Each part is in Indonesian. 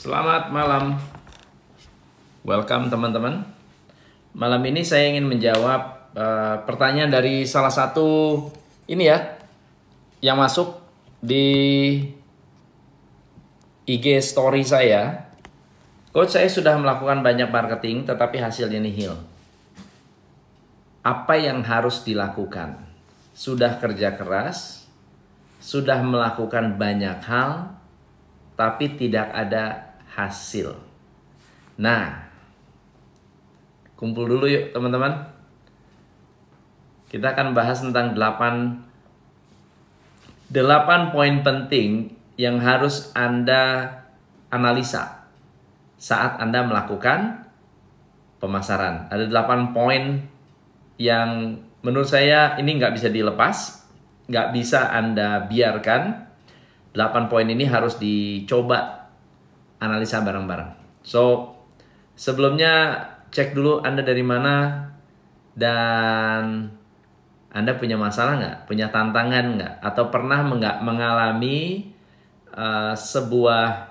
Selamat malam. Welcome teman-teman. Malam ini saya ingin menjawab uh, pertanyaan dari salah satu ini ya yang masuk di IG story saya. Coach saya sudah melakukan banyak marketing tetapi hasilnya nihil. Apa yang harus dilakukan? Sudah kerja keras, sudah melakukan banyak hal, tapi tidak ada hasil. Nah, kumpul dulu yuk teman-teman. Kita akan bahas tentang 8 8 poin penting yang harus Anda analisa saat Anda melakukan pemasaran. Ada 8 poin yang menurut saya ini nggak bisa dilepas, nggak bisa Anda biarkan. 8 poin ini harus dicoba analisa bareng-bareng. So, sebelumnya cek dulu Anda dari mana dan Anda punya masalah nggak? Punya tantangan nggak? Atau pernah mengalami uh, sebuah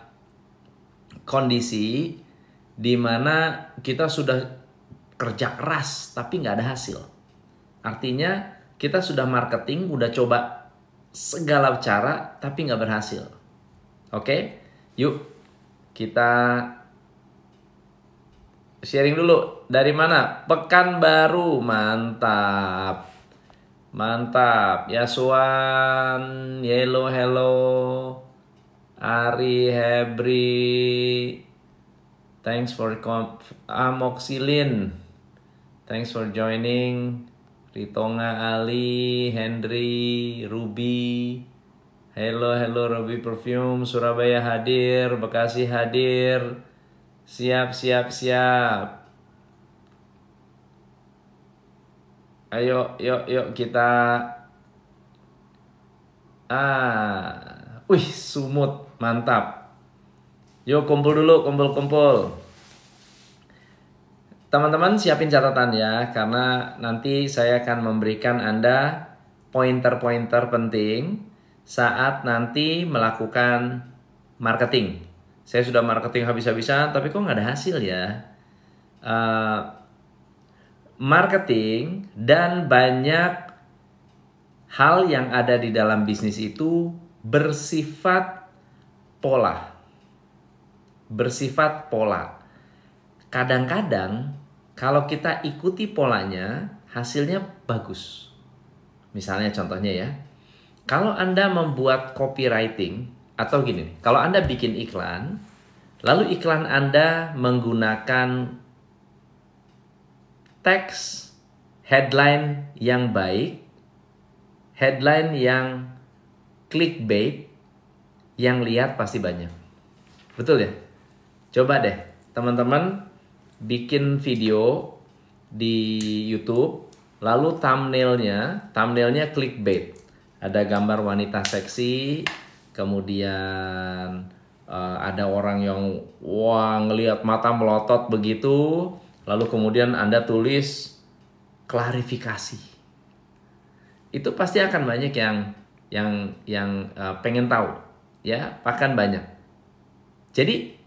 kondisi di mana kita sudah kerja keras tapi nggak ada hasil. Artinya kita sudah marketing, udah coba segala cara tapi nggak berhasil. Oke, yuk kita sharing dulu dari mana? Pekanbaru, mantap, mantap. Yaswan, Yellow, hello, Ari, Hebri, thanks for amoxilin. Thanks for joining. Ritonga Ali, Henry, Ruby. Hello, hello Ruby Perfume, Surabaya hadir, Bekasi hadir. Siap, siap, siap. Ayo, yuk, yuk kita Ah, wih, sumut, mantap. Yuk kumpul dulu, kumpul-kumpul. Teman-teman siapin catatan ya, karena nanti saya akan memberikan Anda pointer-pointer penting saat nanti melakukan marketing. Saya sudah marketing habis-habisan, tapi kok nggak ada hasil ya? Uh, marketing dan banyak hal yang ada di dalam bisnis itu bersifat pola. Bersifat pola. Kadang-kadang kalau kita ikuti polanya, hasilnya bagus. Misalnya contohnya ya, kalau Anda membuat copywriting atau gini, kalau Anda bikin iklan, lalu iklan Anda menggunakan teks headline yang baik, headline yang clickbait, yang lihat pasti banyak. Betul ya? Coba deh, teman-teman bikin video di YouTube, lalu thumbnailnya, thumbnailnya clickbait. Ada gambar wanita seksi, kemudian uh, ada orang yang wah ngelihat mata melotot begitu, lalu kemudian Anda tulis klarifikasi. Itu pasti akan banyak yang yang yang uh, pengen tahu, ya, akan banyak. Jadi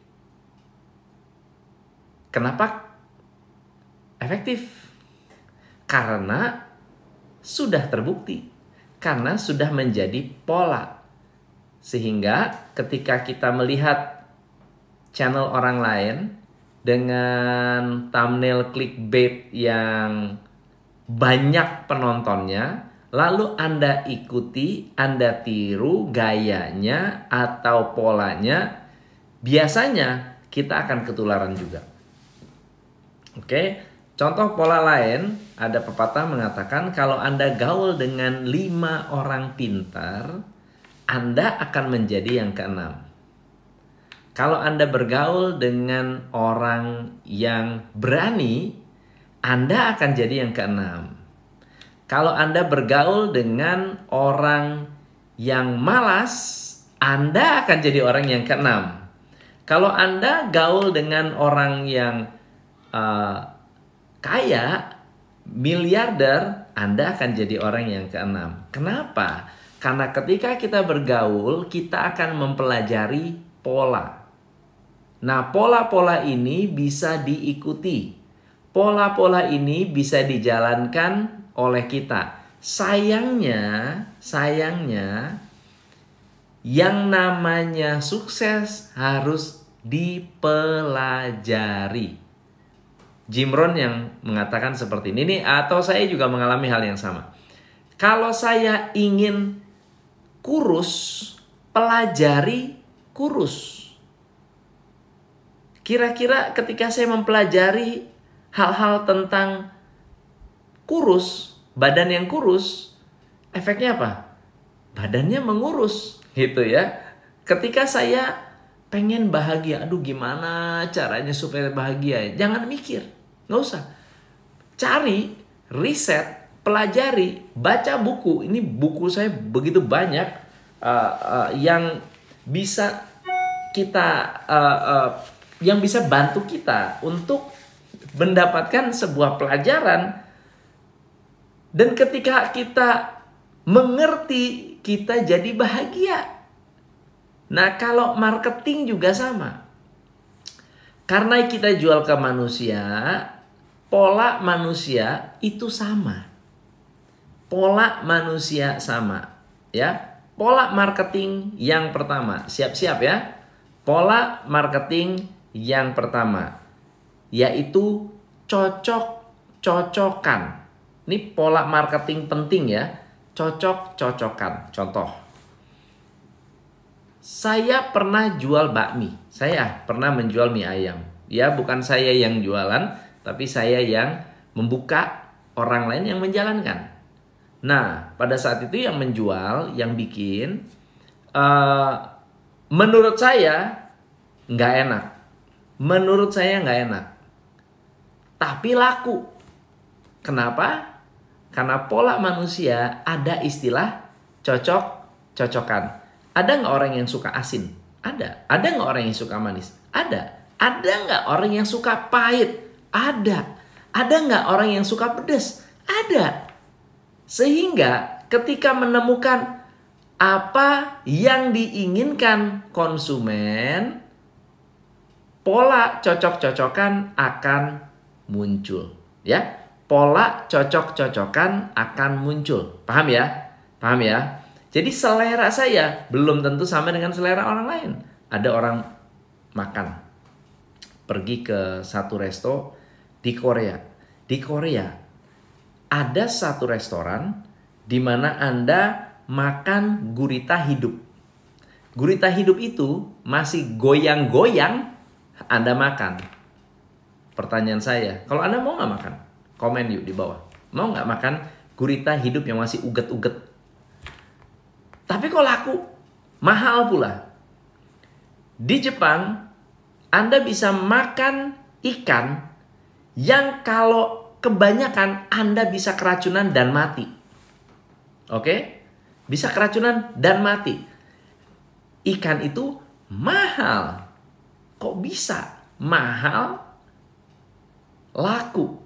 Kenapa efektif? Karena sudah terbukti, karena sudah menjadi pola. Sehingga ketika kita melihat channel orang lain dengan thumbnail clickbait yang banyak penontonnya, lalu Anda ikuti, Anda tiru gayanya atau polanya, biasanya kita akan ketularan juga. Oke, contoh pola lain ada pepatah mengatakan kalau Anda gaul dengan lima orang pintar, Anda akan menjadi yang keenam. Kalau Anda bergaul dengan orang yang berani, Anda akan jadi yang keenam. Kalau Anda bergaul dengan orang yang malas, Anda akan jadi orang yang keenam. Kalau Anda gaul dengan orang yang uh, kaya, miliarder, Anda akan jadi orang yang keenam. Kenapa? Karena ketika kita bergaul, kita akan mempelajari pola. Nah, pola-pola ini bisa diikuti. Pola-pola ini bisa dijalankan oleh kita. Sayangnya, sayangnya yang namanya sukses harus dipelajari. Jim Rohn yang mengatakan seperti ini, ini atau saya juga mengalami hal yang sama. Kalau saya ingin kurus, pelajari kurus. Kira-kira ketika saya mempelajari hal-hal tentang kurus, badan yang kurus, efeknya apa? Badannya mengurus, gitu ya. Ketika saya pengen bahagia, aduh gimana caranya supaya bahagia? Jangan mikir, nggak usah. Cari, riset, pelajari, baca buku. Ini buku saya begitu banyak uh, uh, yang bisa kita uh, uh, yang bisa bantu kita untuk mendapatkan sebuah pelajaran dan ketika kita mengerti kita jadi bahagia. Nah, kalau marketing juga sama. Karena kita jual ke manusia, pola manusia itu sama. Pola manusia sama, ya. Pola marketing yang pertama, siap-siap ya. Pola marketing yang pertama yaitu cocok-cocokan. Ini pola marketing penting ya. Cocok-cocokan. Contoh. Saya pernah jual bakmi. Saya pernah menjual mie ayam. Ya, bukan saya yang jualan, tapi saya yang membuka orang lain yang menjalankan. Nah, pada saat itu yang menjual, yang bikin, uh, menurut saya nggak enak Menurut saya nggak enak. Tapi laku. Kenapa? Karena pola manusia ada istilah cocok cocokan. Ada nggak orang yang suka asin? Ada. Ada nggak orang yang suka manis? Ada. Ada nggak orang yang suka pahit? Ada. Ada nggak orang yang suka pedas? Ada. Sehingga ketika menemukan apa yang diinginkan konsumen, pola cocok-cocokan akan muncul ya pola cocok-cocokan akan muncul paham ya paham ya jadi selera saya belum tentu sama dengan selera orang lain ada orang makan pergi ke satu resto di Korea di Korea ada satu restoran di mana Anda makan gurita hidup gurita hidup itu masih goyang-goyang anda makan. Pertanyaan saya, kalau Anda mau nggak makan? Komen yuk di bawah. Mau nggak makan gurita hidup yang masih uget-uget? Tapi kok laku? Mahal pula. Di Jepang, Anda bisa makan ikan yang kalau kebanyakan Anda bisa keracunan dan mati. Oke? Bisa keracunan dan mati. Ikan itu mahal. Kok bisa mahal laku?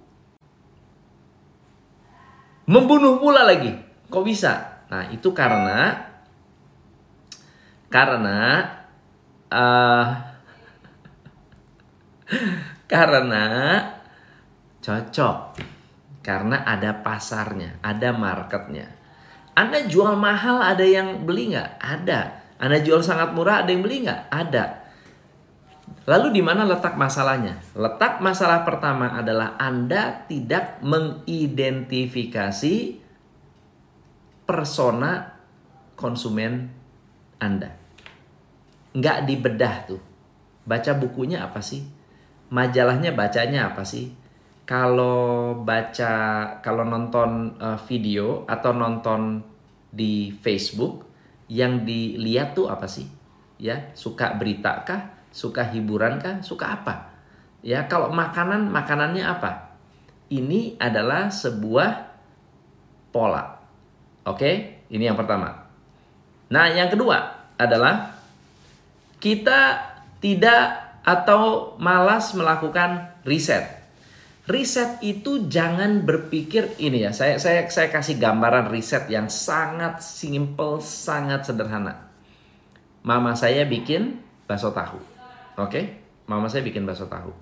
Membunuh pula lagi. Kok bisa? Nah, itu karena karena uh, karena cocok. Karena ada pasarnya, ada marketnya. Anda jual mahal, ada yang beli nggak? Ada. Anda jual sangat murah, ada yang beli nggak? Ada. Lalu di mana letak masalahnya? Letak masalah pertama adalah Anda tidak mengidentifikasi persona konsumen Anda. Nggak dibedah tuh. Baca bukunya apa sih? Majalahnya bacanya apa sih? Kalau baca, kalau nonton uh, video atau nonton di Facebook, yang dilihat tuh apa sih? Ya, suka berita kah? Suka hiburan kah? Suka apa? Ya, kalau makanan, makanannya apa? Ini adalah sebuah pola. Oke, ini yang pertama. Nah, yang kedua adalah kita tidak atau malas melakukan riset. Riset itu jangan berpikir ini ya. Saya saya saya kasih gambaran riset yang sangat simple, sangat sederhana. Mama saya bikin bakso tahu. Oke, mama saya bikin bakso tahu.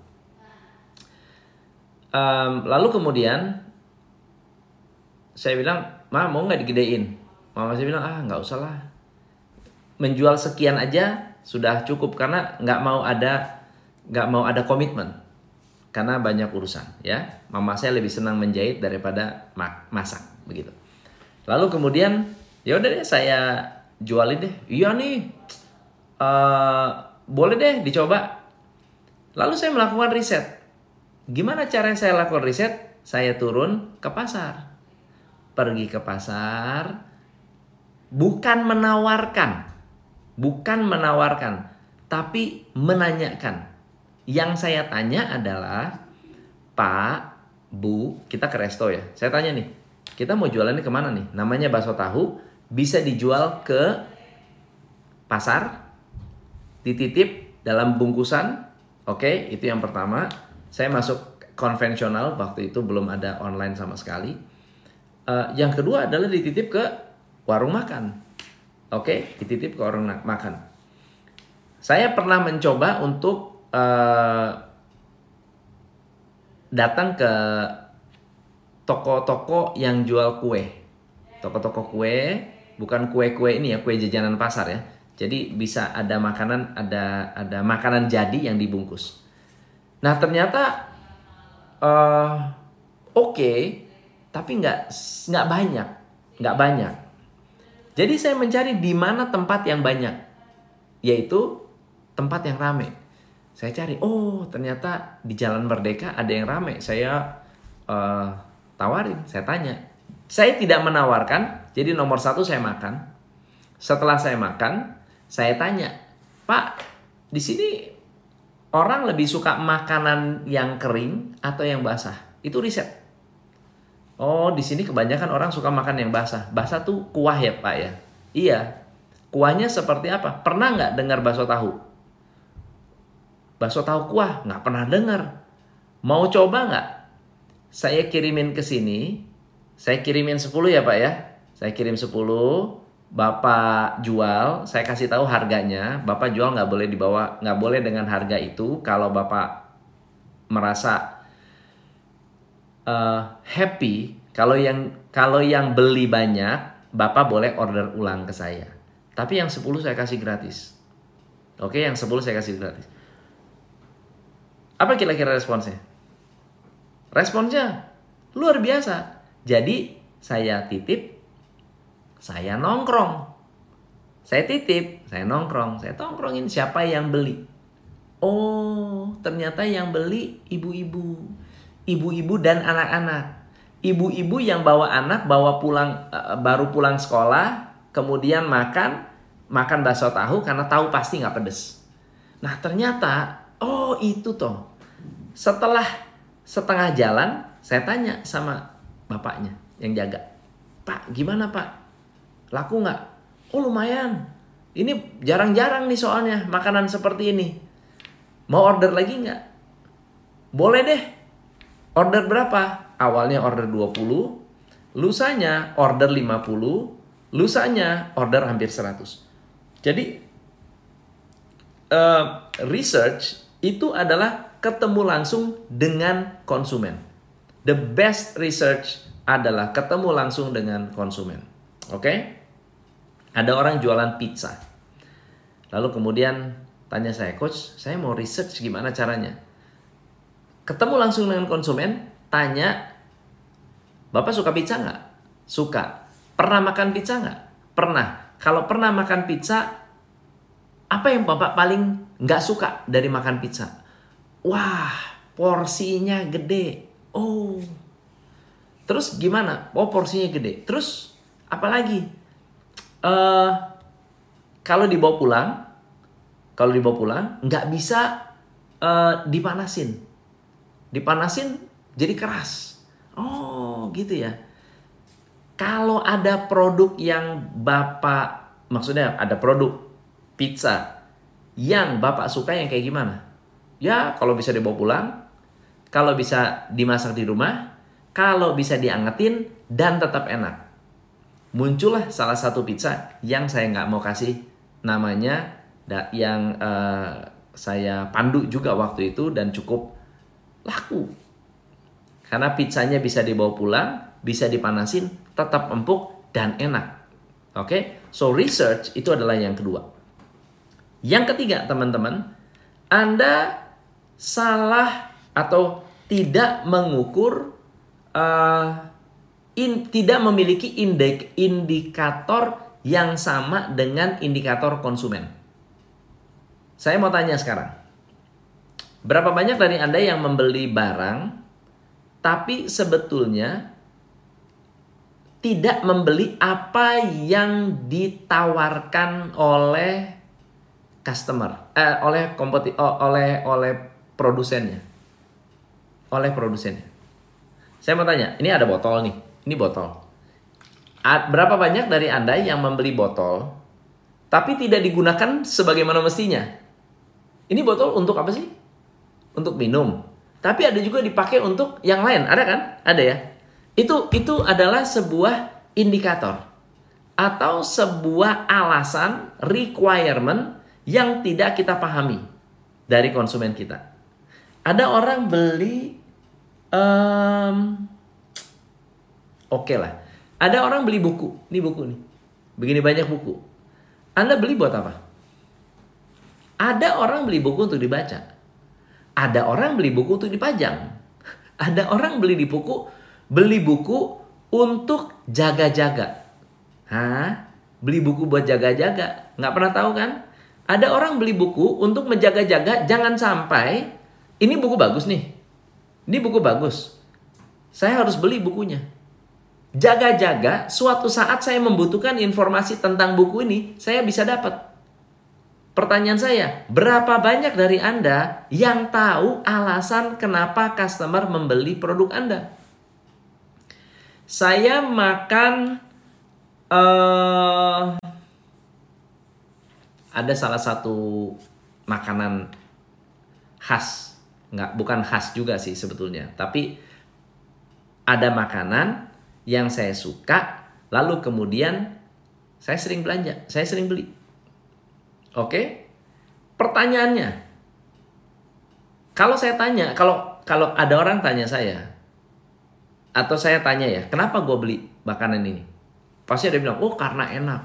Um, lalu kemudian saya bilang, ma mau nggak digedein? Mama saya bilang, ah nggak usah lah. Menjual sekian aja sudah cukup karena nggak mau ada nggak mau ada komitmen karena banyak urusan ya. Mama saya lebih senang menjahit daripada masak begitu. Lalu kemudian ya udah deh saya jualin deh. Iya nih, uh, boleh deh dicoba. Lalu saya melakukan riset Gimana cara saya lakukan riset? Saya turun ke pasar. Pergi ke pasar, bukan menawarkan, bukan menawarkan, tapi menanyakan. Yang saya tanya adalah, Pak, Bu, kita ke resto ya. Saya tanya nih, kita mau jualannya ke mana nih? Namanya bakso tahu, bisa dijual ke pasar, dititip dalam bungkusan. Oke, itu yang pertama saya masuk konvensional waktu itu belum ada online sama sekali. Uh, yang kedua adalah dititip ke warung makan. Oke, okay? dititip ke warung makan. Saya pernah mencoba untuk uh, datang ke toko-toko yang jual kue. Toko-toko kue, bukan kue-kue ini ya, kue jajanan pasar ya. Jadi bisa ada makanan, ada ada makanan jadi yang dibungkus. Nah ternyata uh, oke, okay, tapi nggak nggak banyak, nggak banyak. Jadi saya mencari di mana tempat yang banyak, yaitu tempat yang rame. Saya cari, oh ternyata di Jalan Merdeka ada yang rame. Saya uh, tawarin, saya tanya. Saya tidak menawarkan, jadi nomor satu saya makan. Setelah saya makan, saya tanya, Pak, di sini orang lebih suka makanan yang kering atau yang basah. Itu riset. Oh, di sini kebanyakan orang suka makan yang basah. Basah tuh kuah ya, Pak ya? Iya. Kuahnya seperti apa? Pernah nggak dengar bakso tahu? Bakso tahu kuah? Nggak pernah dengar. Mau coba nggak? Saya kirimin ke sini. Saya kirimin 10 ya, Pak ya? Saya kirim 10 Bapak jual, saya kasih tahu harganya. Bapak jual nggak boleh dibawa, nggak boleh dengan harga itu. Kalau bapak merasa uh, happy, kalau yang kalau yang beli banyak, bapak boleh order ulang ke saya. Tapi yang 10 saya kasih gratis. Oke, yang 10 saya kasih gratis. Apa kira-kira responsnya? Responsnya luar biasa. Jadi saya titip saya nongkrong. Saya titip, saya nongkrong, saya tongkrongin siapa yang beli. Oh, ternyata yang beli ibu-ibu. Ibu-ibu dan anak-anak. Ibu-ibu yang bawa anak bawa pulang uh, baru pulang sekolah, kemudian makan makan bakso tahu karena tahu pasti nggak pedes. Nah, ternyata oh itu toh. Setelah setengah jalan, saya tanya sama bapaknya yang jaga. Pak, gimana Pak? Laku nggak? Oh lumayan. Ini jarang-jarang nih soalnya makanan seperti ini. Mau order lagi nggak? Boleh deh. Order berapa? Awalnya order 20, lusanya order 50, lusanya order hampir 100. Jadi uh, research itu adalah ketemu langsung dengan konsumen. The best research adalah ketemu langsung dengan konsumen. Oke? Okay? Ada orang jualan pizza. Lalu kemudian tanya saya, coach, saya mau research gimana caranya. Ketemu langsung dengan konsumen, tanya, bapak suka pizza nggak? Suka. Pernah makan pizza nggak? Pernah. Kalau pernah makan pizza, apa yang bapak paling nggak suka dari makan pizza? Wah, porsinya gede. Oh. Terus gimana? Oh, porsinya gede. Terus apalagi? uh, kalau dibawa pulang, kalau dibawa pulang nggak bisa uh, dipanasin, dipanasin jadi keras. Oh gitu ya. Kalau ada produk yang bapak, maksudnya ada produk pizza yang bapak suka yang kayak gimana? Ya kalau bisa dibawa pulang, kalau bisa dimasak di rumah, kalau bisa diangetin dan tetap enak muncullah salah satu pizza yang saya nggak mau kasih namanya yang uh, saya pandu juga waktu itu dan cukup laku. Karena pizzanya bisa dibawa pulang, bisa dipanasin, tetap empuk dan enak. Oke, okay? so research itu adalah yang kedua. Yang ketiga, teman-teman, Anda salah atau tidak mengukur, uh, in, tidak memiliki indek, indikator yang sama dengan indikator konsumen. Saya mau tanya sekarang. Berapa banyak dari Anda yang membeli barang tapi sebetulnya tidak membeli apa yang ditawarkan oleh customer, eh, oleh kompeti, oleh oleh produsennya, oleh produsennya. Saya mau tanya, ini ada botol nih, ini botol. Berapa banyak dari anda yang membeli botol, tapi tidak digunakan sebagaimana mestinya? Ini botol untuk apa sih? Untuk minum. Tapi ada juga dipakai untuk yang lain, ada kan? Ada ya. Itu itu adalah sebuah indikator atau sebuah alasan requirement yang tidak kita pahami dari konsumen kita. Ada orang beli um, oke okay lah. Ada orang beli buku. Ini buku nih. Begini banyak buku. Anda beli buat apa? Ada orang beli buku untuk dibaca. Ada orang beli buku untuk dipajang. Ada orang beli di buku beli buku untuk jaga-jaga. Hah? Beli buku buat jaga-jaga? Nggak pernah tahu kan? Ada orang beli buku untuk menjaga-jaga jangan sampai ini buku bagus nih. Ini buku bagus. Saya harus beli bukunya. Jaga-jaga suatu saat saya membutuhkan informasi tentang buku ini, saya bisa dapat. Pertanyaan saya, berapa banyak dari Anda yang tahu alasan kenapa customer membeli produk Anda? Saya makan uh, ada salah satu makanan khas, nggak bukan khas juga sih sebetulnya, tapi ada makanan yang saya suka, lalu kemudian saya sering belanja, saya sering beli. Oke, pertanyaannya, kalau saya tanya, kalau kalau ada orang tanya saya, atau saya tanya ya, kenapa gue beli makanan ini? Pasti ada yang bilang, oh karena enak.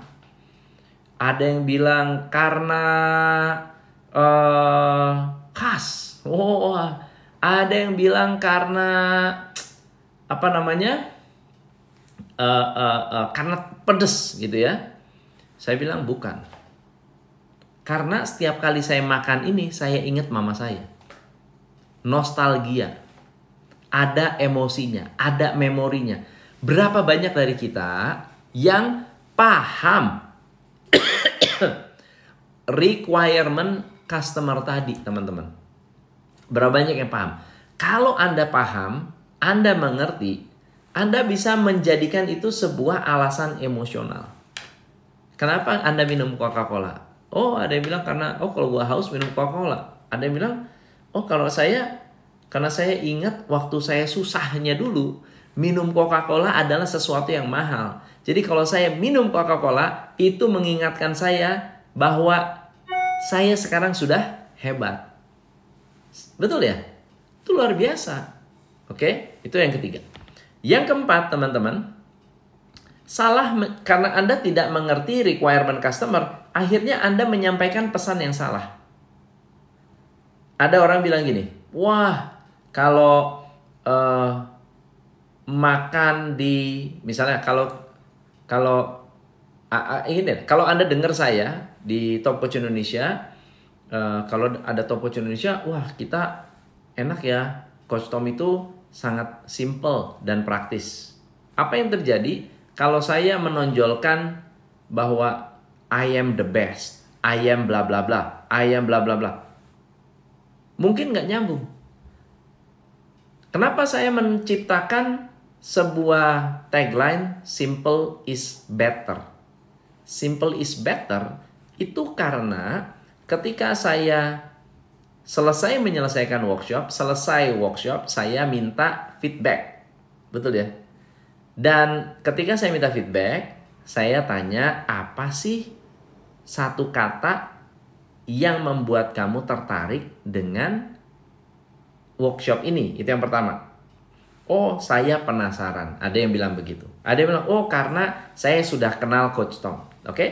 Ada yang bilang karena uh, khas. Oh, ada yang bilang karena apa namanya? Uh, uh, uh, karena pedes gitu ya. Saya bilang bukan. Karena setiap kali saya makan ini, saya ingat mama saya. Nostalgia ada emosinya, ada memorinya. Berapa banyak dari kita yang paham requirement customer tadi, teman-teman? Berapa banyak yang paham? Kalau Anda paham, Anda mengerti, Anda bisa menjadikan itu sebuah alasan emosional. Kenapa Anda minum Coca-Cola? Oh, ada yang bilang karena oh kalau gua haus minum Coca-Cola. Ada yang bilang, oh kalau saya karena saya ingat waktu saya susahnya dulu, minum Coca-Cola adalah sesuatu yang mahal. Jadi kalau saya minum Coca-Cola, itu mengingatkan saya bahwa saya sekarang sudah hebat. Betul ya? Itu luar biasa. Oke, itu yang ketiga. Yang keempat, teman-teman, salah karena Anda tidak mengerti requirement customer, akhirnya Anda menyampaikan pesan yang salah. Ada orang bilang gini, "Wah, kalau uh, makan di misalnya kalau kalau ini kalau anda dengar saya di Top Coach Indonesia uh, kalau ada Top Coach Indonesia wah kita enak ya. Tom itu sangat simple dan praktis. Apa yang terjadi kalau saya menonjolkan bahwa I am the best I am bla bla bla I am bla bla bla mungkin nggak nyambung Kenapa saya menciptakan sebuah tagline simple is better? Simple is better itu karena ketika saya selesai menyelesaikan workshop, selesai workshop, saya minta feedback. Betul ya? Dan ketika saya minta feedback, saya tanya apa sih satu kata yang membuat kamu tertarik dengan workshop ini? Itu yang pertama. Oh, saya penasaran. Ada yang bilang begitu. Ada yang bilang, oh karena saya sudah kenal Coach Tom. Oke? Okay?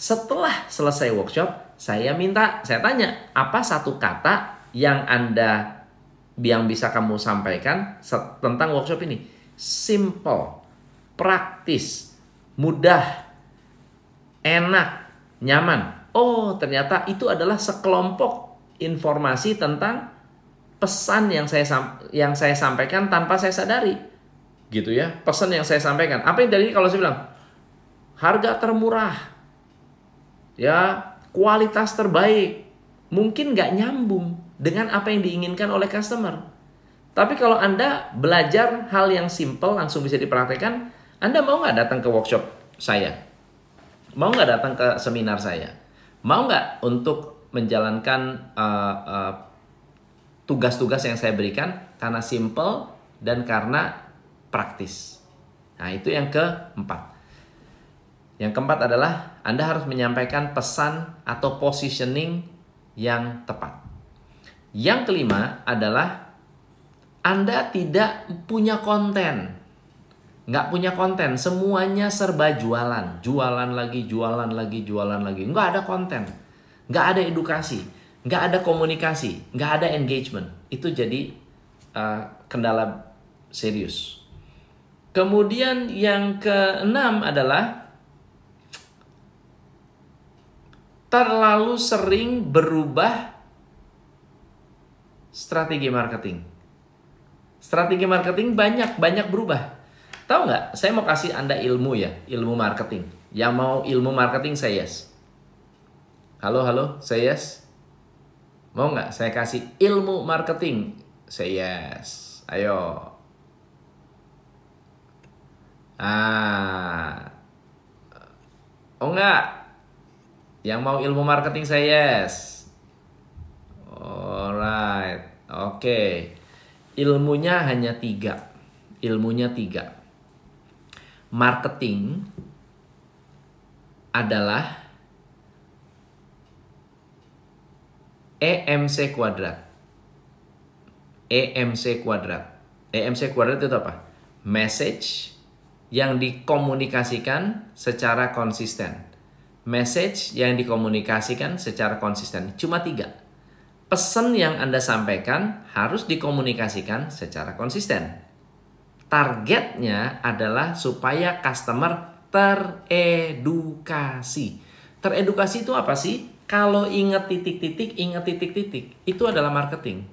Setelah selesai workshop, saya minta, saya tanya, apa satu kata yang Anda yang bisa kamu sampaikan tentang workshop ini? Simple, praktis, mudah, enak, nyaman. Oh, ternyata itu adalah sekelompok informasi tentang pesan yang saya yang saya sampaikan tanpa saya sadari. Gitu ya. Pesan yang saya sampaikan. Apa yang tadi kalau saya bilang harga termurah. Ya, kualitas terbaik. Mungkin nggak nyambung dengan apa yang diinginkan oleh customer. Tapi kalau Anda belajar hal yang simple langsung bisa dipraktekkan, Anda mau nggak datang ke workshop saya? Mau nggak datang ke seminar saya? Mau nggak untuk menjalankan uh, uh, tugas-tugas yang saya berikan karena simple dan karena praktis. Nah, itu yang keempat. Yang keempat adalah Anda harus menyampaikan pesan atau positioning yang tepat. Yang kelima adalah Anda tidak punya konten. Nggak punya konten, semuanya serba jualan. Jualan lagi, jualan lagi, jualan lagi. Nggak ada konten. Nggak ada edukasi nggak ada komunikasi, nggak ada engagement, itu jadi uh, kendala serius. Kemudian yang keenam adalah terlalu sering berubah strategi marketing. Strategi marketing banyak banyak berubah. Tahu nggak? Saya mau kasih anda ilmu ya, ilmu marketing. Yang mau ilmu marketing saya yes. Halo halo, saya yes. Mau nggak saya kasih ilmu marketing? Say yes. Ayo. Ah. Oh nggak? Yang mau ilmu marketing saya yes. Alright. Oke. Okay. Ilmunya hanya tiga. Ilmunya tiga. Marketing adalah EMC kuadrat. EMC kuadrat. EMC kuadrat itu apa? Message yang dikomunikasikan secara konsisten. Message yang dikomunikasikan secara konsisten. Cuma tiga. Pesan yang Anda sampaikan harus dikomunikasikan secara konsisten. Targetnya adalah supaya customer teredukasi. Teredukasi itu apa sih? Kalau ingat titik-titik, ingat titik-titik. Itu adalah marketing.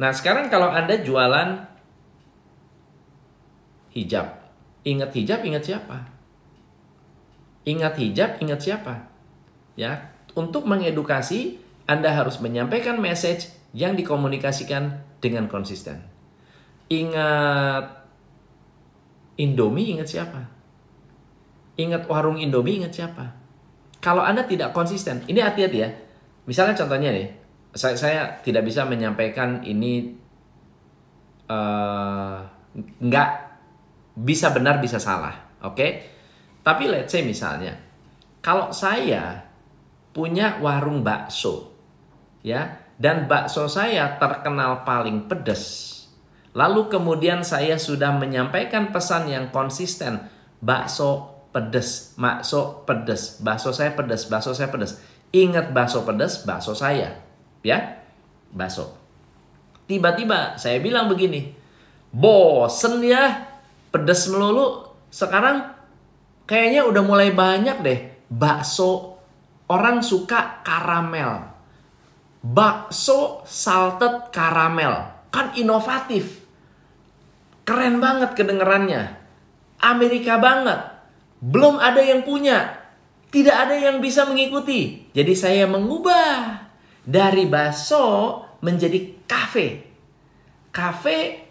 Nah, sekarang kalau Anda jualan hijab. Ingat hijab, ingat siapa? Ingat hijab, ingat siapa? Ya, untuk mengedukasi Anda harus menyampaikan message yang dikomunikasikan dengan konsisten. Ingat Indomie, ingat siapa? Ingat warung Indomie, ingat siapa? Kalau Anda tidak konsisten, ini hati-hati ya. Misalnya contohnya nih, saya, saya tidak bisa menyampaikan ini uh, nggak bisa benar bisa salah, oke? Okay? Tapi let's say misalnya, kalau saya punya warung bakso, ya, dan bakso saya terkenal paling pedas, lalu kemudian saya sudah menyampaikan pesan yang konsisten, bakso pedes, bakso pedes, bakso saya pedes, bakso saya pedes. Ingat bakso pedes, bakso saya. Ya, bakso. Tiba-tiba saya bilang begini, bosen ya, pedes melulu. Sekarang kayaknya udah mulai banyak deh bakso orang suka karamel. Bakso salted karamel. Kan inovatif. Keren banget kedengerannya. Amerika banget belum ada yang punya. Tidak ada yang bisa mengikuti. Jadi saya mengubah dari bakso menjadi kafe. Kafe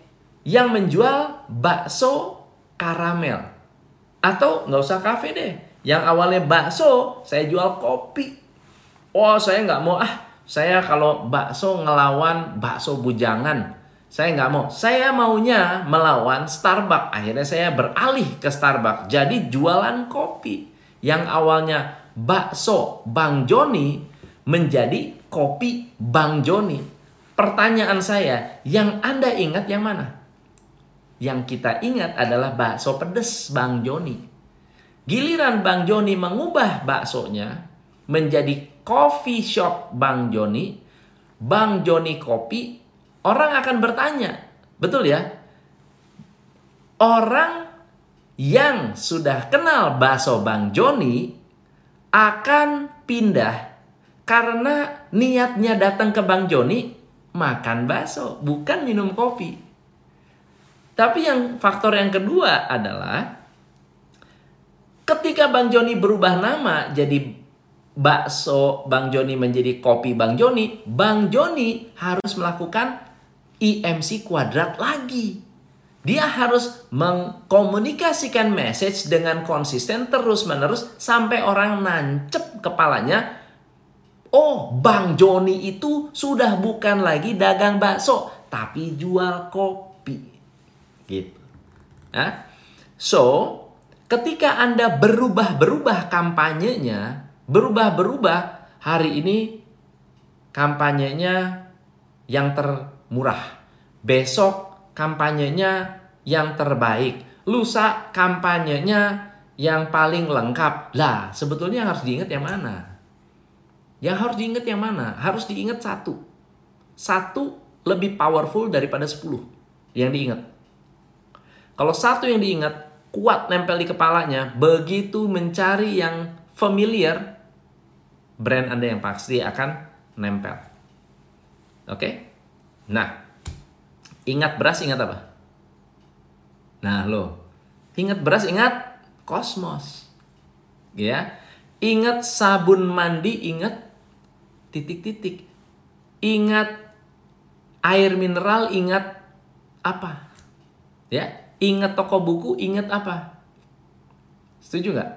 yang menjual bakso karamel. Atau nggak usah kafe deh. Yang awalnya bakso, saya jual kopi. Oh, saya nggak mau ah. Saya kalau bakso ngelawan bakso bujangan saya nggak mau. Saya maunya melawan Starbucks. Akhirnya saya beralih ke Starbucks. Jadi jualan kopi. Yang awalnya bakso Bang Joni menjadi kopi Bang Joni. Pertanyaan saya, yang Anda ingat yang mana? Yang kita ingat adalah bakso pedes Bang Joni. Giliran Bang Joni mengubah baksonya menjadi coffee shop Bang Joni, Bang Joni Kopi, orang akan bertanya, betul ya? Orang yang sudah kenal bakso Bang Joni akan pindah karena niatnya datang ke Bang Joni makan bakso, bukan minum kopi. Tapi yang faktor yang kedua adalah ketika Bang Joni berubah nama jadi bakso Bang Joni menjadi kopi Bang Joni, Bang Joni harus melakukan IMC kuadrat lagi. Dia harus mengkomunikasikan message dengan konsisten terus-menerus sampai orang nancep kepalanya. Oh, Bang Joni itu sudah bukan lagi dagang bakso, tapi jual kopi. Gitu. Nah, so, ketika Anda berubah-berubah kampanyenya, berubah-berubah, hari ini kampanyenya yang termurah. Besok kampanyenya yang terbaik. Lusa kampanyenya yang paling lengkap. Lah, sebetulnya harus diingat yang mana? Yang harus diingat yang mana? Harus diingat satu. Satu lebih powerful daripada sepuluh yang diingat. Kalau satu yang diingat kuat nempel di kepalanya, begitu mencari yang familiar, brand Anda yang pasti akan nempel. Oke? Nah, Ingat beras, ingat apa? Nah, lo. Ingat beras, ingat kosmos. Ya. Ingat sabun mandi, ingat titik-titik. Ingat air mineral, ingat apa? Ya. Ingat toko buku, ingat apa? Setuju nggak?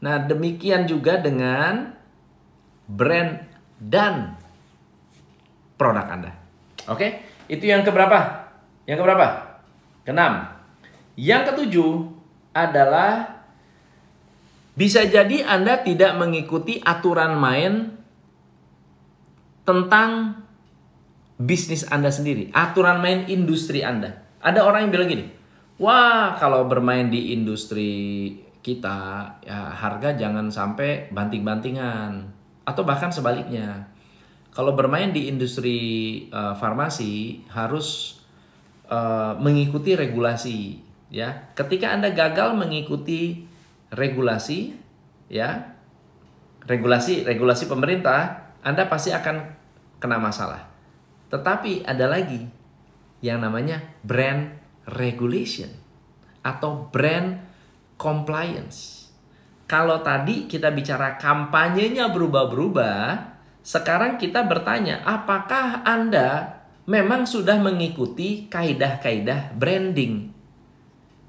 Nah, demikian juga dengan brand dan produk Anda. Oke? Okay? Itu yang keberapa? Yang keberapa? Keenam. Yang ketujuh adalah bisa jadi Anda tidak mengikuti aturan main tentang bisnis Anda sendiri, aturan main industri Anda. Ada orang yang bilang gini, wah kalau bermain di industri kita ya harga jangan sampai banting-bantingan atau bahkan sebaliknya kalau bermain di industri uh, farmasi harus uh, mengikuti regulasi ya. Ketika Anda gagal mengikuti regulasi ya, regulasi regulasi pemerintah, Anda pasti akan kena masalah. Tetapi ada lagi yang namanya brand regulation atau brand compliance. Kalau tadi kita bicara kampanyenya berubah-berubah, sekarang kita bertanya, apakah Anda memang sudah mengikuti kaidah-kaidah branding?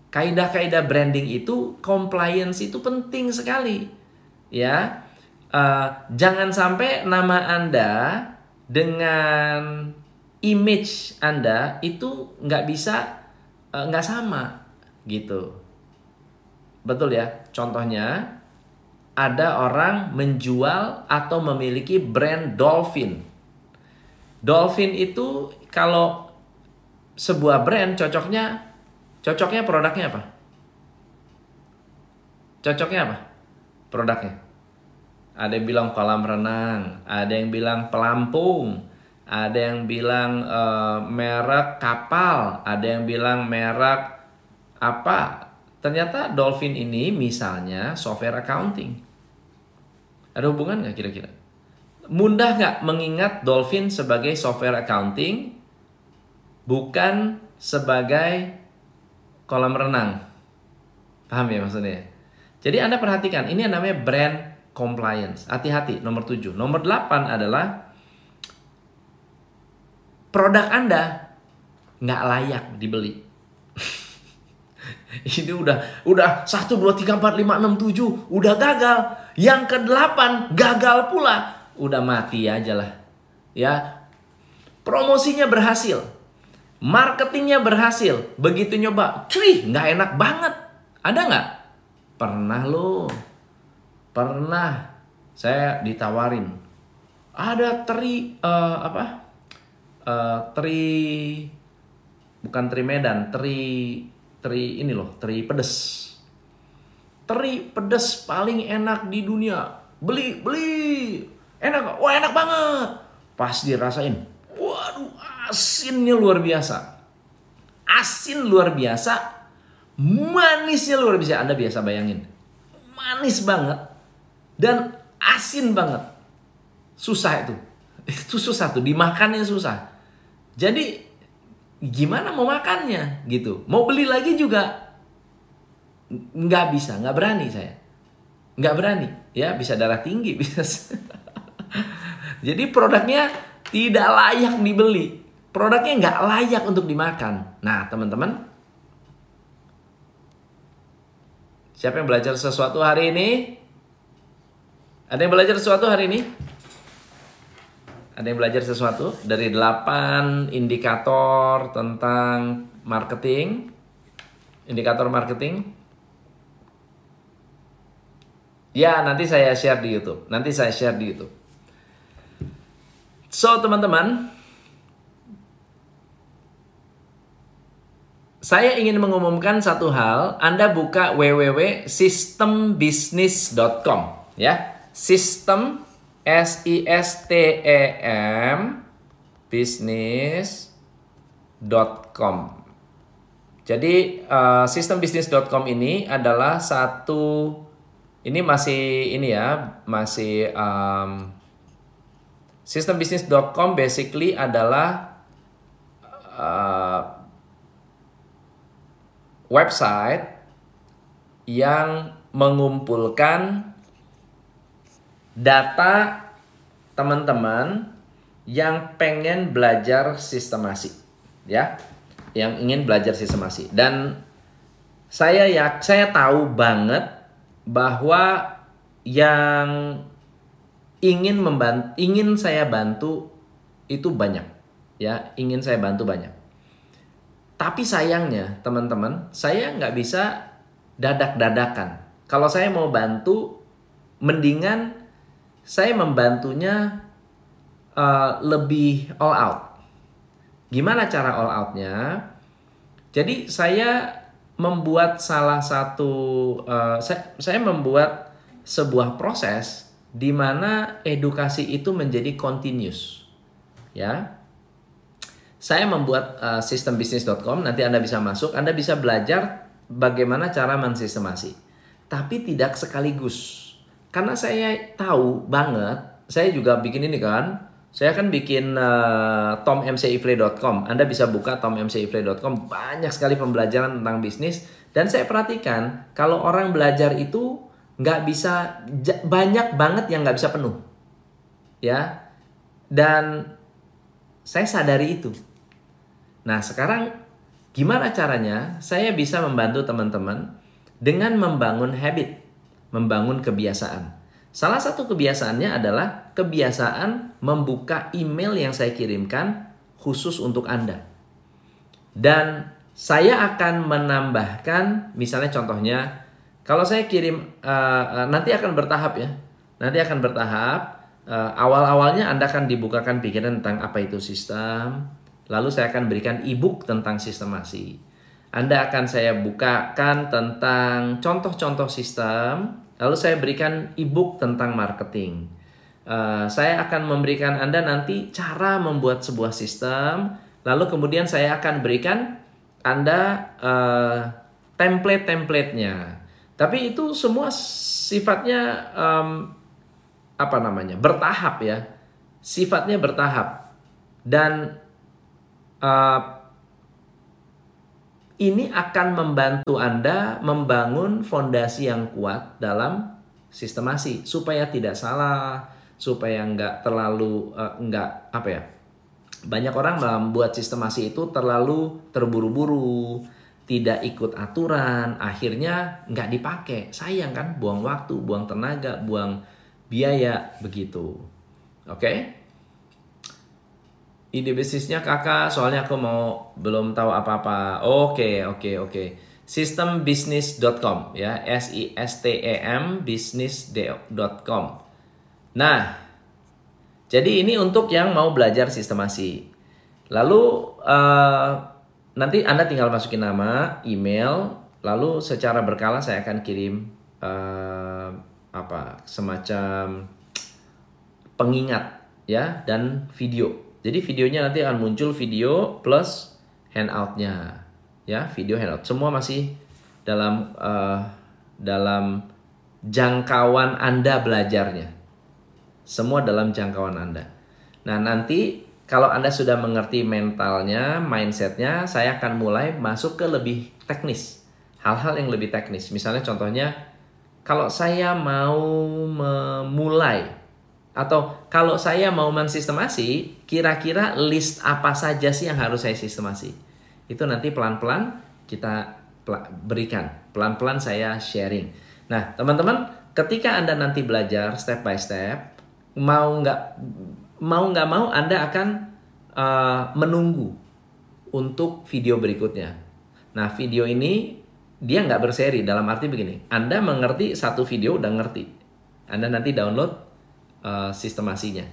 Kaidah-kaidah branding itu compliance itu penting sekali. Ya. Uh, jangan sampai nama Anda dengan image Anda itu nggak bisa uh, nggak sama gitu. Betul ya? Contohnya ada orang menjual atau memiliki brand Dolphin. Dolphin itu kalau sebuah brand cocoknya cocoknya produknya apa? Cocoknya apa? Produknya. Ada yang bilang kolam renang, ada yang bilang pelampung, ada yang bilang uh, merek kapal, ada yang bilang merek apa Ternyata Dolphin ini misalnya software accounting. Ada hubungan nggak kira-kira? Mudah nggak mengingat Dolphin sebagai software accounting bukan sebagai kolam renang? Paham ya maksudnya? Jadi Anda perhatikan, ini yang namanya brand compliance. Hati-hati, nomor 7. Nomor 8 adalah produk Anda nggak layak dibeli. Ini udah udah 1 2 3 4 5 6 7 udah gagal. Yang ke-8 gagal pula. Udah mati aja lah. Ya. Promosinya berhasil. Marketingnya berhasil. Begitu nyoba, cuy, nggak enak banget. Ada nggak? Pernah lo. Pernah saya ditawarin ada teri uh, apa uh, teri bukan teri Medan teri teri ini loh teri pedes. Teri pedes paling enak di dunia. Beli beli. Enak wah enak banget. Pas dirasain. Waduh asinnya luar biasa. Asin luar biasa manisnya luar biasa. Anda biasa bayangin. Manis banget dan asin banget. Susah itu. Itu susah tuh dimakannya susah. Jadi gimana mau makannya? Gitu. Mau beli lagi juga nggak bisa nggak berani saya. Nggak berani. Ya bisa darah tinggi bisa jadi produknya tidak layak dibeli. Produknya nggak layak untuk dimakan. Nah teman-teman. Siapa yang belajar sesuatu hari ini? Ada yang belajar sesuatu hari ini ada yang belajar sesuatu? Dari 8 indikator tentang marketing. Indikator marketing? Ya nanti saya share di YouTube. Nanti saya share di YouTube. So teman-teman saya ingin mengumumkan satu hal. Anda buka www.sistembisnis.com ya. Sistem S I S T E M business.com. Jadi uh, sistembisnis.com ini adalah satu ini masih ini ya, masih um, sistembisnis.com basically adalah uh, website yang mengumpulkan data teman-teman yang pengen belajar sistemasi ya. Yang ingin belajar sistemasi. Dan saya ya saya tahu banget bahwa yang ingin membantu ingin saya bantu itu banyak ya. Ingin saya bantu banyak. Tapi sayangnya teman-teman saya nggak bisa dadak-dadakan. Kalau saya mau bantu mendingan saya membantunya uh, lebih all out. Gimana cara all outnya? Jadi saya membuat salah satu, uh, saya, saya membuat sebuah proses di mana edukasi itu menjadi continuous, ya. Saya membuat uh, sistembisnis.com, nanti Anda bisa masuk, Anda bisa belajar bagaimana cara mensistemasi. Tapi tidak sekaligus karena saya tahu banget, saya juga bikin ini kan. Saya kan bikin uh, tommcifle.com. Anda bisa buka tommcifle.com. Banyak sekali pembelajaran tentang bisnis. Dan saya perhatikan kalau orang belajar itu nggak bisa banyak banget yang nggak bisa penuh, ya. Dan saya sadari itu. Nah sekarang gimana caranya saya bisa membantu teman-teman dengan membangun habit membangun kebiasaan. Salah satu kebiasaannya adalah kebiasaan membuka email yang saya kirimkan khusus untuk Anda. Dan saya akan menambahkan, misalnya contohnya, kalau saya kirim uh, nanti akan bertahap ya, nanti akan bertahap. Uh, awal-awalnya Anda akan dibukakan pikiran tentang apa itu sistem, lalu saya akan berikan e-book tentang sistemasi. Anda akan saya bukakan tentang contoh-contoh sistem, Lalu saya berikan e-book tentang marketing. Uh, saya akan memberikan Anda nanti cara membuat sebuah sistem. Lalu kemudian saya akan berikan Anda uh, template-templatenya. Tapi itu semua sifatnya um, apa namanya bertahap ya. Sifatnya bertahap dan uh, ini akan membantu Anda membangun fondasi yang kuat dalam sistemasi supaya tidak salah, supaya nggak terlalu uh, nggak apa ya. Banyak orang membuat sistemasi itu terlalu terburu-buru, tidak ikut aturan, akhirnya nggak dipakai. Sayang kan, buang waktu, buang tenaga, buang biaya begitu. Oke? Okay? Ide bisnisnya kakak soalnya aku mau belum tahu apa-apa oke okay, oke okay, oke okay. sistembisnis.com ya s i s t e m business.com nah Jadi ini untuk yang mau belajar sistemasi. Lalu uh, nanti Anda tinggal masukin nama, email, lalu secara berkala saya akan kirim uh, apa semacam pengingat ya dan video. Jadi videonya nanti akan muncul video plus handoutnya ya video handout semua masih dalam uh, dalam jangkauan Anda belajarnya. Semua dalam jangkauan Anda. Nah, nanti kalau Anda sudah mengerti mentalnya, mindsetnya, saya akan mulai masuk ke lebih teknis. Hal-hal yang lebih teknis. Misalnya contohnya, kalau saya mau memulai atau kalau saya mau mensistemasi, kira-kira list apa saja sih yang harus saya sistemasi? Itu nanti pelan-pelan kita berikan. Pelan-pelan saya sharing. Nah, teman-teman, ketika Anda nanti belajar step by step, mau nggak mau nggak mau Anda akan uh, menunggu untuk video berikutnya. Nah, video ini dia nggak berseri dalam arti begini. Anda mengerti satu video udah ngerti. Anda nanti download uh, sistemasinya.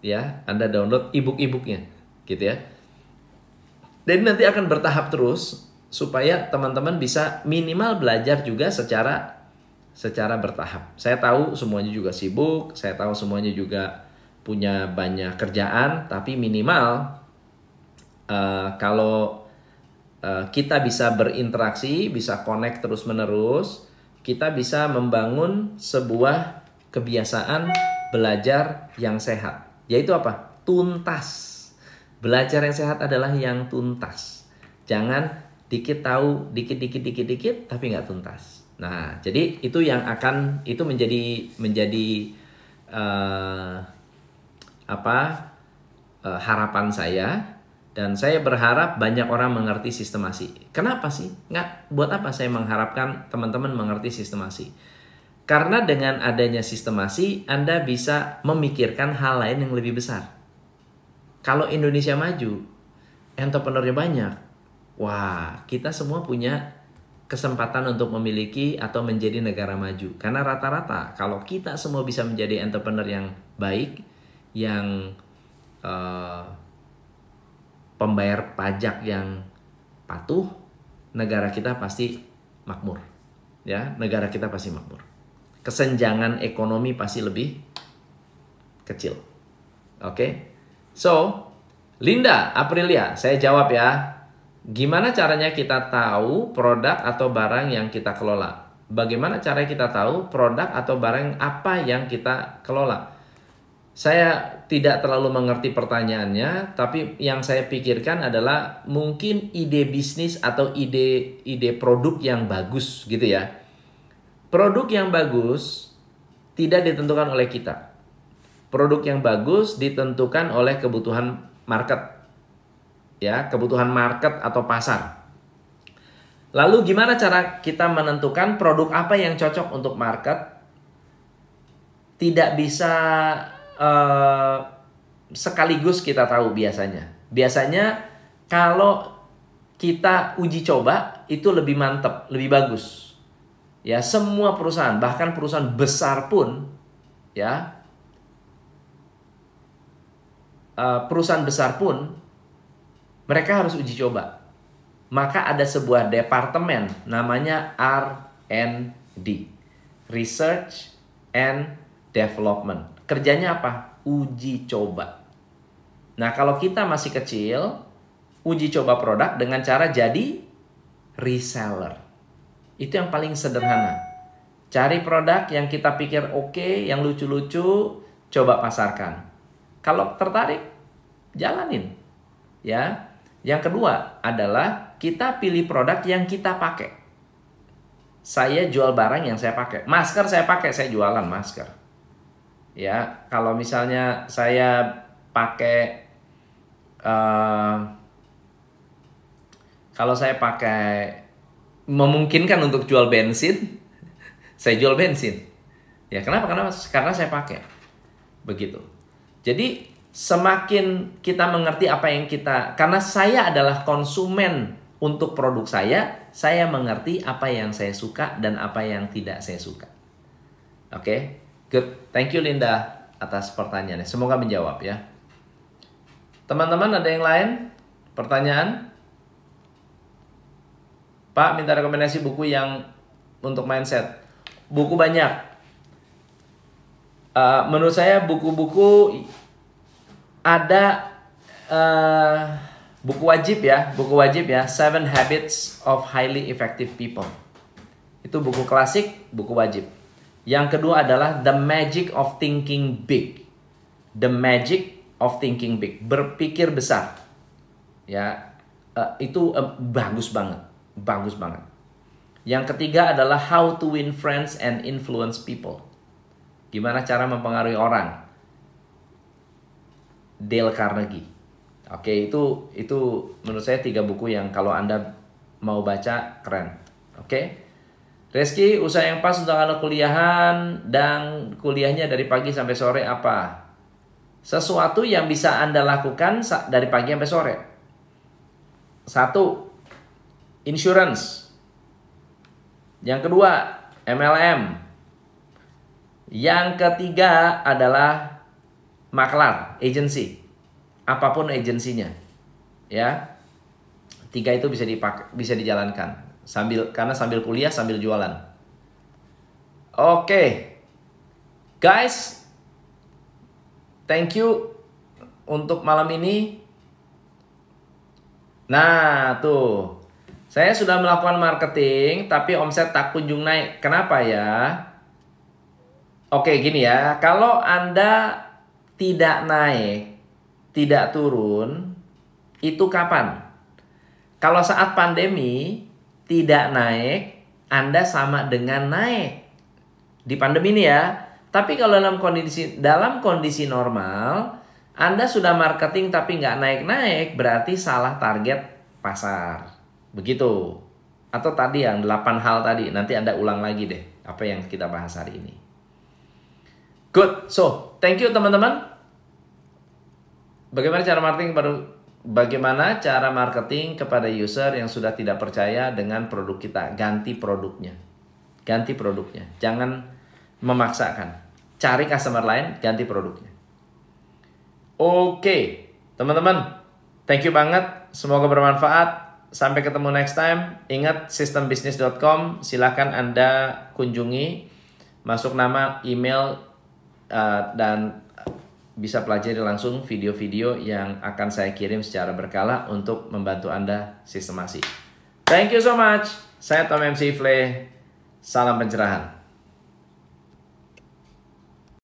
Ya, Anda download ebook-ebooknya gitu ya. Dan nanti akan bertahap terus supaya teman-teman bisa minimal belajar juga secara secara bertahap. Saya tahu semuanya juga sibuk, saya tahu semuanya juga punya banyak kerjaan, tapi minimal uh, kalau uh, kita bisa berinteraksi, bisa connect terus-menerus, kita bisa membangun sebuah kebiasaan belajar yang sehat. Yaitu apa? Tuntas. Belajar yang sehat adalah yang tuntas. Jangan dikit tahu dikit dikit dikit dikit tapi nggak tuntas nah jadi itu yang akan itu menjadi menjadi uh, apa uh, harapan saya dan saya berharap banyak orang mengerti sistemasi kenapa sih nggak buat apa saya mengharapkan teman-teman mengerti sistemasi karena dengan adanya sistemasi anda bisa memikirkan hal lain yang lebih besar kalau Indonesia maju entrepreneurnya banyak wah kita semua punya kesempatan untuk memiliki atau menjadi negara maju. Karena rata-rata kalau kita semua bisa menjadi entrepreneur yang baik, yang uh, pembayar pajak yang patuh, negara kita pasti makmur. Ya, negara kita pasti makmur. Kesenjangan ekonomi pasti lebih kecil. Oke. Okay? So, Linda Aprilia, saya jawab ya. Gimana caranya kita tahu produk atau barang yang kita kelola? Bagaimana cara kita tahu produk atau barang apa yang kita kelola? Saya tidak terlalu mengerti pertanyaannya, tapi yang saya pikirkan adalah mungkin ide bisnis atau ide ide produk yang bagus gitu ya. Produk yang bagus tidak ditentukan oleh kita. Produk yang bagus ditentukan oleh kebutuhan market ya kebutuhan market atau pasar. Lalu gimana cara kita menentukan produk apa yang cocok untuk market? Tidak bisa uh, sekaligus kita tahu biasanya. Biasanya kalau kita uji coba itu lebih mantap, lebih bagus. Ya, semua perusahaan, bahkan perusahaan besar pun ya uh, perusahaan besar pun mereka harus uji coba. Maka ada sebuah departemen namanya R&D. Research and Development. Kerjanya apa? Uji coba. Nah, kalau kita masih kecil, uji coba produk dengan cara jadi reseller. Itu yang paling sederhana. Cari produk yang kita pikir oke, okay, yang lucu-lucu, coba pasarkan. Kalau tertarik, jalanin. Ya, yang kedua adalah kita pilih produk yang kita pakai. Saya jual barang yang saya pakai. Masker saya pakai, saya jualan masker. Ya, kalau misalnya saya pakai uh, kalau saya pakai memungkinkan untuk jual bensin, saya jual bensin. Ya, kenapa? Karena karena saya pakai. Begitu. Jadi semakin kita mengerti apa yang kita karena saya adalah konsumen untuk produk saya, saya mengerti apa yang saya suka dan apa yang tidak saya suka. Oke, okay? good. Thank you Linda. atas pertanyaannya. Semoga menjawab ya. Teman-teman ada yang lain? Pertanyaan? Pak, minta rekomendasi buku yang untuk mindset. Buku banyak. Uh, menurut saya buku-buku ada uh, buku wajib ya, buku wajib ya, Seven Habits of Highly Effective People. Itu buku klasik, buku wajib. Yang kedua adalah The Magic of Thinking Big. The Magic of Thinking Big, berpikir besar. Ya, uh, itu uh, bagus banget, bagus banget. Yang ketiga adalah How to Win Friends and Influence People. Gimana cara mempengaruhi orang? Dale Carnegie. Oke, itu itu menurut saya tiga buku yang kalau Anda mau baca keren. Oke. Reski, usaha yang pas untuk anak kuliahan dan kuliahnya dari pagi sampai sore apa? Sesuatu yang bisa Anda lakukan dari pagi sampai sore. Satu, insurance. Yang kedua, MLM. Yang ketiga adalah maklar, agency. Apa pun agensinya. Ya. Tiga itu bisa dipakai, bisa dijalankan sambil karena sambil kuliah sambil jualan. Oke. Okay. Guys, thank you untuk malam ini. Nah, tuh. Saya sudah melakukan marketing tapi omset tak kunjung naik. Kenapa ya? Oke, gini ya. Kalau Anda tidak naik, tidak turun, itu kapan? Kalau saat pandemi, tidak naik, Anda sama dengan naik. Di pandemi ini ya. Tapi kalau dalam kondisi dalam kondisi normal, Anda sudah marketing tapi nggak naik-naik, berarti salah target pasar. Begitu. Atau tadi yang 8 hal tadi, nanti Anda ulang lagi deh apa yang kita bahas hari ini. Good. So, thank you teman-teman. Bagaimana cara marketing baru bagaimana cara marketing kepada user yang sudah tidak percaya dengan produk kita. Ganti produknya. Ganti produknya. Jangan memaksakan. Cari customer lain, ganti produknya. Oke, teman-teman. Thank you banget. Semoga bermanfaat. Sampai ketemu next time. Ingat sistembisnis.com. Silahkan Anda kunjungi. Masuk nama, email, uh, dan bisa pelajari langsung video-video yang akan saya kirim secara berkala untuk membantu Anda sistemasi. Thank you so much. Saya Tom MC Fle. Salam pencerahan.